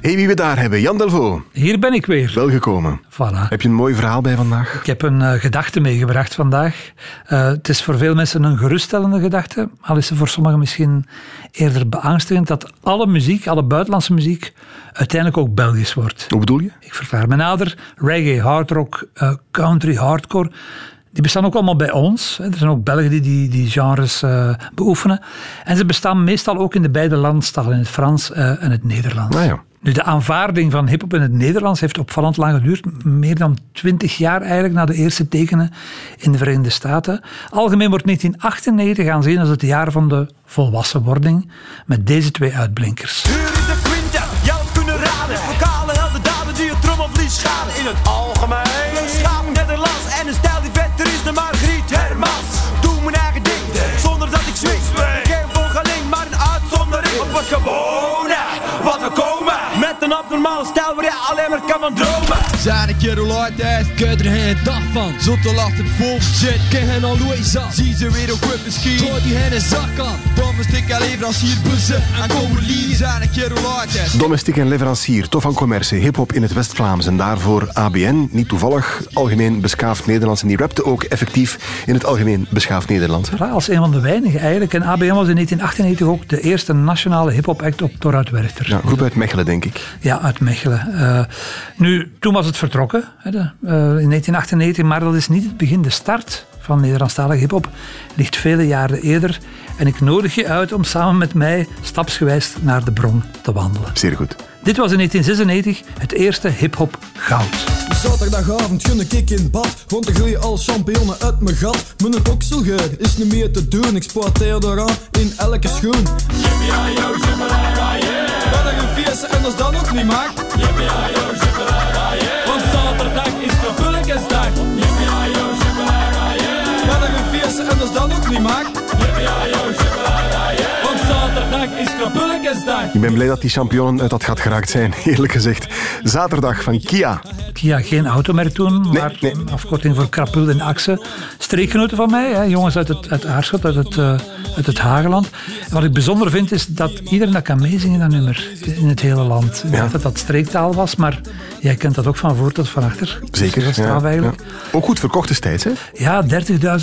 Hey, wie we daar hebben, Jan Delvo. Hier ben ik weer. Welgekomen. Voilà. Heb je een mooi verhaal bij vandaag? Ik heb een eh, gedachte meegebracht vandaag. Eh, het is voor veel mensen een geruststellende gedachte, al is ze voor sommigen misschien eerder beangstigend dat alle muziek, alle buitenlandse muziek, uiteindelijk ook Belgisch wordt. Hoe bedoel je? Ik verklaar me nader. Reggae, hardrock, eh, country, hardcore. Die bestaan ook allemaal bij ons. Er zijn ook Belgen die die, die genres beoefenen. En ze bestaan meestal ook in de beide landstalen, in het Frans en het Nederlands. Ah ja. Nu, de aanvaarding van hip-hop in het Nederlands heeft opvallend lang geduurd. Meer dan twintig jaar eigenlijk na de eerste tekenen in de Verenigde Staten. Algemeen wordt 1998 aanzien als het jaar van de volwassenwording. Met deze twee uitblinkers. Hier is de quintet, jou kunnen raden. Vocale heldendaden die het trommelvlies schaden in het algemeen. Een schaap Nederlands en een stijl die vetter is dan Margriet Hermans. Doe mijn eigen ding, zonder dat ik switch. Geen volgeling, maar een uitzondering op het gewone. Wat we met een abnormale stijl waar je alleen maar kan van dromen. Zijn een keer hoe is, kun je er geen dag van. Zotte lacht het vol shit, ken hen al hoe is dat? Zie ze weer op misschien, gooi die hen een zak aan. Domestic en leverancier bussen en komen lier. Zijn een keer hoe is. Domestiek en leverancier, tof van commercie, hip-hop in het West-Vlaams. En daarvoor ABN, niet toevallig, algemeen beschaafd Nederlands. En die rapte ook effectief in het algemeen beschaafd Nederlands. Ja, als een van de weinigen eigenlijk. En ABM was in 1998 ook de eerste nationale hip-hop act op Torhout Werchter. Ja, groep uit Mechelen, denk ik. Ja, uit Mechelen. Eh, nu, toen was het vertrokken, hè, eh, in 1998, maar dat is niet het begin. De start van Nederlandstalige hip-hop ligt vele jaren eerder. En ik nodig je uit om samen met mij stapsgewijs naar de bron te wandelen. Zeer goed. Dit was in 1996 het eerste hip-hop goud. Zaterdagavond gun ik in bad, want er groeien al champignonnen uit mijn gat. Mijn okselgeur is niet meer te doen, ik sporteer eraan in elke schoen. Wat er een feest en als dat nog niet mag. Want zaterdag is Kapulkensdag. Wat er een feest en als dat nog niet mag. Ik ben blij dat die championnen uit dat gat geraakt zijn, eerlijk gezegd. Zaterdag van Kia. Kia geen automerk toen, maar nee. afkorting voor Krapul en Axe. Streekgenoten van mij, hè, jongens uit het, uit Aarschot, uit het, eh, uit het Hageland. En wat ik bijzonder vind, is dat iedereen dat kan meezingen, dat nummer, in het hele land. Ik dacht dat dat streektaal was, maar jij kent dat ook van voor tot van achter. Zeker. Is ja, straf eigenlijk. ja. Ook goed verkocht destijds, hè? Ja,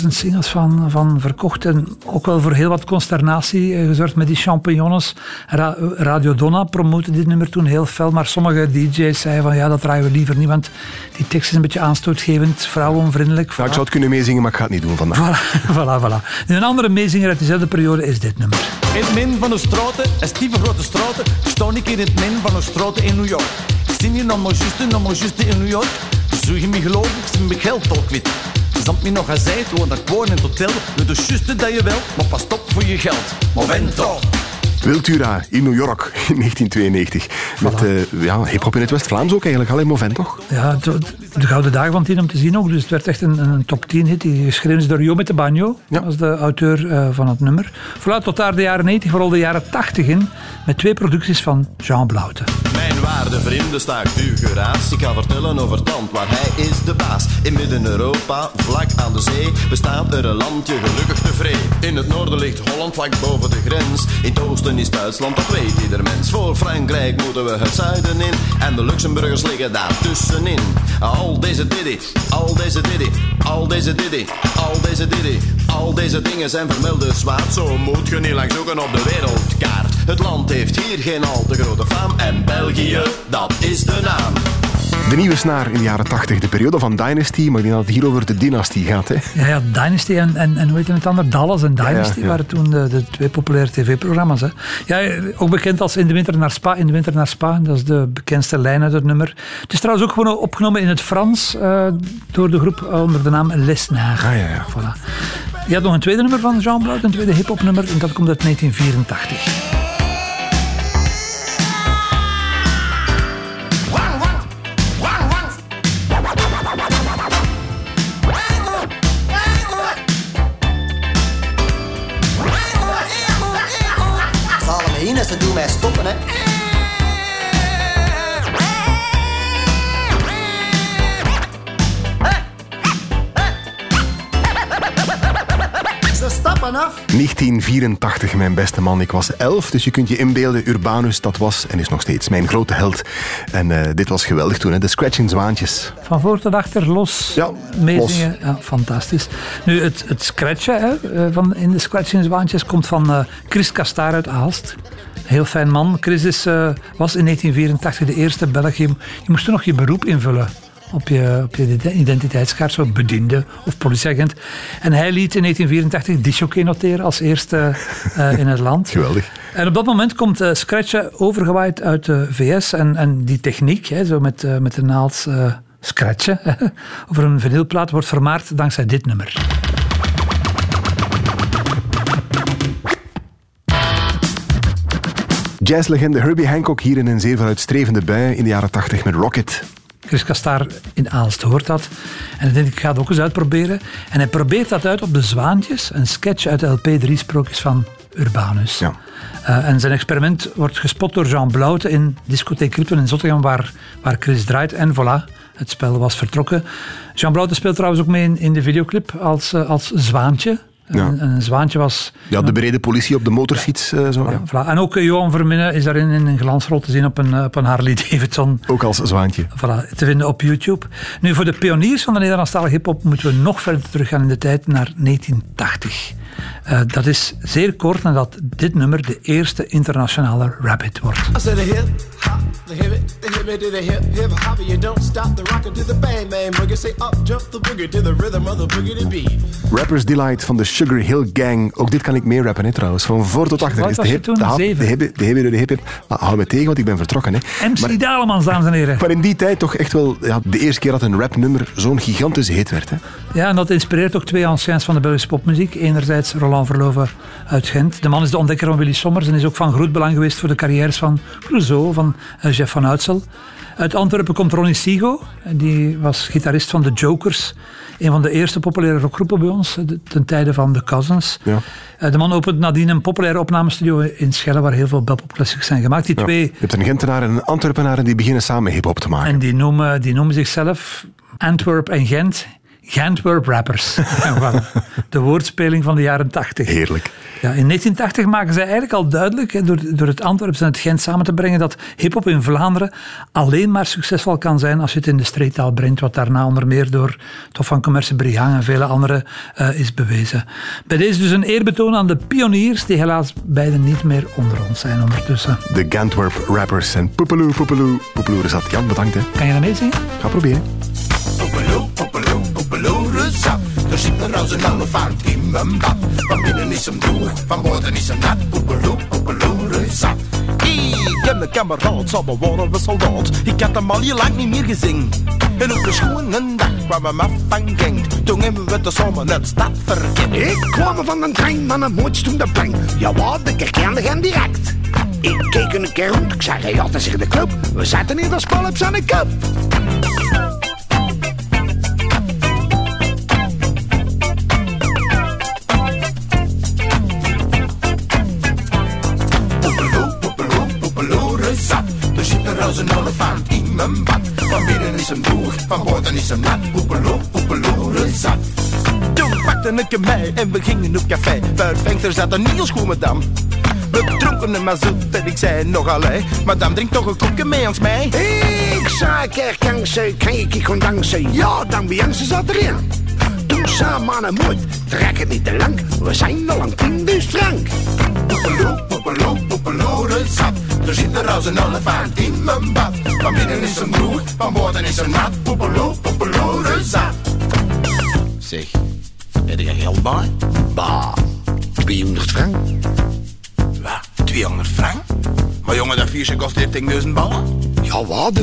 30.000 singles van, van verkocht. En ook wel voor heel wat consternatie eh, gezorgd met die champignons. Ra- Radio Donna promote dit nummer toen heel fel. Maar sommige DJ's zeiden van ja, dat draaien we liever niet. Want die tekst is een beetje aanstootgevend, vrouwenvriendelijk. Nou, ik zou het kunnen meezingen, maar ik ga het niet doen vandaag. Voilà, voilà, voilà. En een andere meezinger uit diezelfde periode is dit nummer. In het min van de straten, een stieve grote straten, sta ik in het min van de straten in New York. Ik zie hier nog maar juist, nog maar juist in New York. Zo je me geloof, ik zie mijn geld al kwijt. Zand me nog gezegd, woon dat ik woon in het hotel. Doe de juiste dat je wel, maar pas op voor je geld. Momento. Wiltura in New York in 1992. Met eh, ja, hip-hop in het West-Vlaams ook eigenlijk. Alleen Movent toch? Ja, de gouden dagen van tien om te zien ook. Dus het werd echt een, een top 10 hit. Die geschreven is door Jo met de Banjo. Ja. als de auteur eh, van het nummer. Vooruit tot daar de jaren 90, vooral de jaren 80 in. Met twee producties van Jean Blaute. Mijn waarde vrienden staat u geraast. Ik ga vertellen over het land waar hij is de baas. In midden-Europa, vlak aan de zee, bestaat er een landje gelukkig tevreden. In het noorden ligt Holland, vlak boven de grens. In het oosten is Duitsland, dat weet ieder mens. Voor Frankrijk moeten we het zuiden in. En de Luxemburgers liggen daar tussenin. Al deze diddy, al deze diddy, al deze diddy, al deze diddy. Al deze dingen zijn vermelde zwaard. Zo moet je niet lang zoeken op de wereldkaart. Het land heeft hier geen al te grote faam. En België, dat is de naam. De nieuwe snaar in de jaren 80. De periode van Dynasty. Maar ik denk dat het hier over de dynastie gaat. Hè? Ja, ja Dynasty en, en, en hoe heet het ander? Dallas en Dynasty Ja, ja. waren toen de, de twee populaire tv-programma's. hè. Ja, ook bekend als In de Winter naar Spa. In de Winter naar Spa, dat is de bekendste lijn uit het nummer. Het is trouwens ook gewoon opgenomen in het Frans eh, door de groep eh, onder de naam Les. Ah, ja, ja. Voilà. Je had nog een tweede nummer van Jean Blaut, een tweede hip-hop nummer, en dat komt uit 1984. Mij stoppen, hè. Ze stappen af. 1984, mijn beste man. Ik was elf, dus je kunt je inbeelden. Urbanus, dat was en is nog steeds mijn grote held. En eh, dit was geweldig toen, hè? de Scratching Zwaantjes. Van voor tot achter, los Ja, meezingen. Ja, fantastisch. Nu, het, het scratchen hè, eh, van, in de Scratching Zwaantjes komt van eh, Chris Kastaar uit Aalst. Heel fijn man. Chris is, eh, was in 1984 de eerste Belg. Je, moest toen nog je beroep invullen op je, op je identiteitskaart, zo bediende of politieagent. En hij liet in 1984 disjockey noteren als eerste eh, in het land. Geweldig. En op dat moment komt eh, scratchen overgewaaid uit de VS. En, en die techniek, hè, zo met, met de naald scratchen, over een vinylplaat, wordt vermaard dankzij dit nummer. Jazzlegende Herbie Hancock hier in een zeer vooruitstrevende bui in de jaren 80 met Rocket. Chris Kastaar in Aalst hoort dat. En hij denkt, ik ga het ook eens uitproberen. En hij probeert dat uit op de Zwaantjes, een sketch uit de LP Drie Sprookjes van Urbanus. Ja. Eh, en zijn experiment wordt gespot door Jean Blouten in discotheek Krypton in Zottegem, waar, waar Chris draait. En voilà, het spel was vertrokken. Jean Blouten speelt trouwens ook mee in, in de videoclip als, eh, als Zwaantje. Ja. En, en een zwaantje was Ja, de brede politie op de motorfiets. eh, zo, ja. Voilà. En ook Johan Verminnen is daarin in een glansrol te zien op een, eh, op een Harley Davidson. Ook als zwaantje. Voilà, te vinden op YouTube. Nu, voor de pioniers van de Nederlandstalige hip-hop moeten we nog verder teruggaan in de tijd naar 1980. Eh, dat is zeer kort nadat dit nummer de eerste internationale rap-hit wordt. I said the hip hop, the hip it, the hip it to the hip hip hop. You don't stop the rocket to the bang bang boogie. Say up jump the boogie to the rhythm of the boogie to beat. Rappers Delight van de Sugar Hill Gang. Ook dit kan ik mee rappen, hè, trouwens. Van voor tot achter. Wat is de hip, toen? de hap, de hip, de hip, de hip, hip. Maar hou me tegen, want ik ben vertrokken. Hè. MC Maar, Dalemans, dames en heren. maar in die tijd toch echt wel ja, de eerste keer dat een rapnummer zo'n gigantische hit werd. Hè. Ja, en dat inspireert ook twee anciens van de Belgische popmuziek. Enerzijds Roland Verloven uit Gent. De man is de ontdekker van Willy Sommers en is ook van groot belang geweest voor de carrières van Clouseau, van eh, Jeff van Uitsel. Uit Antwerpen komt Ronnie Sigo. Die was gitarist van de Jokers. Een van de eerste populaire rockgroepen bij ons, eh, de- ten tijde van The Cousins. Ja. Eh, De man opent nadien een populaire opnamestudio in Schelle, waar heel veel belpop classics zijn gemaakt. Die Ja. twee Je hebt een Gentenaar en een Antwerpenaar en die beginnen samen hip-hop te maken. en die noemen, die noemen zichzelf Antwerp en Gent. Gentwerp Rappers. De woordspeling van de jaren 80. Heerlijk. Ja, in 1980 maken zij eigenlijk al duidelijk, door, door het Antwerps en het Gent samen te brengen, dat hip-hop in Vlaanderen alleen maar succesvol kan zijn als je het in de streettaal brengt, wat daarna onder meer door Tof van Commerce Brigand en vele anderen eh, is bewezen. Bij deze dus een eerbetoon aan de pioniers, die helaas beiden niet meer onder ons zijn ondertussen. De Gantwerp Rappers en Poepeloe, Poepeloe, Poepeloe dat. Jan, bedankt. Hè. Kan je dat meezingen? Ga proberen. Er zit als een olifant in mijn bad. Van binnen is hem droog, van buiten is hem nat. Poepelo, poepelo, rezap. Ik heb mijn kameraad, zal worden we soldaat. Ik had hem al heel lang niet meer gezien. En op schone dag kwam hem af van Genk. Toen hebben we de zomer net stad verkend. Ik kwam van een trein, maar een moed toen de bang. Ja, wat, ik herkende hem direct. Ik keek een keer rond, ik zei, ja, dat is de club. We zaten in de spal op zijn kop. Van binnen is hem droog, van buiten is hem nat. Poepelo, poepelo, rezap. Toen pakte ik hem mee en we gingen op café. Vijf venster zat een. We dronken hem maar zoet en ik zei nog alleen. Madame drinkt toch een kopje mee ons mee? Ik zei, kijk, kansen, kan je gewoon dankzij. Ja, dan Bianca zat erin. Toen zei mannen moed, trek het niet te lang. We zijn al lang tien dus frank. Poepelo, poepelo, poepelo, rezap. Er zit er als een olifant in mijn bad. Van binnen is hem droog, van buiten is hem nat. Poepelo, poepelo, rezap. Zeg, heb je geld bij? Bah, 200 frank. Wat? 200 frank? Maar jongen, dat viertje kost 13.000 ballen. Ja, wat?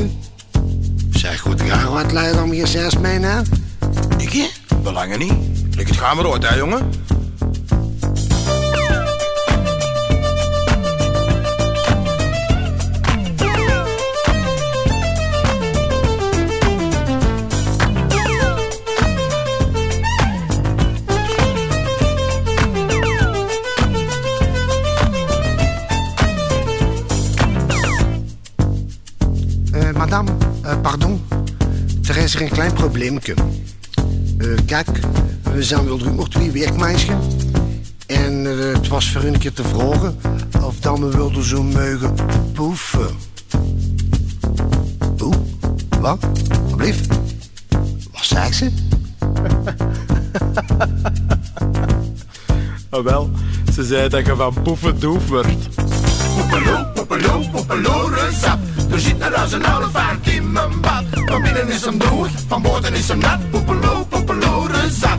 Zeg goed, graag wat leiden om je zes mee, hè? Ik hè? Belangen niet. Ik het gaan maar uit, hè, jongen. madame, euh, pardon, er is er een klein probleempje. Eh, kijk, we zijn wel rumoord twee werkmeisje En eh, het was voor een keer te vragen of dan we wilden zo mogen poefen. Oeh, wat? Wat Was Wat zei ze? ah, wel, ze zei dat je van poeven doof Poepelo, Poepelo, poepelo, poepelo, er zit naar als een olifant in mijn bad. Van binnen is hem droog, van buiten is hem nat. Poepelo, poepelo, sap.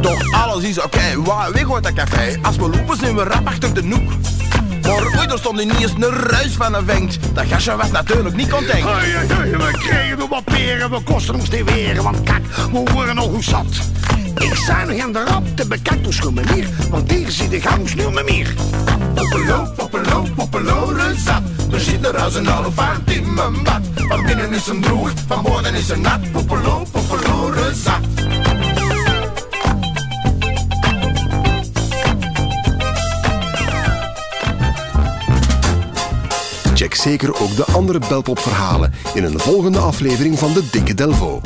Toch alles is oké, okay. weg uit dat café. Als we lopen zijn we rap achter de noek. Maar ooit er stond niet eens een ruis van een wenkt. Dat gastje was natuurlijk niet content. Ai, ai, ai, we kregen nog wat peren, we kosten ons te weren. Want kijk, we worden nog hoe zat. Ik nog aan de rap te bekijken dus kom hier. Want hier zit de gangs nu met meer. Poepelo, poepelo, poepelo, sap. Er zit er als een olifant in mijn bad. Van binnen is hem droog, van buiten is hem nat. Poepelo, poepelo, sap. Check zeker ook de andere Belpop-verhalen in een volgende aflevering van de Dikke Delvo.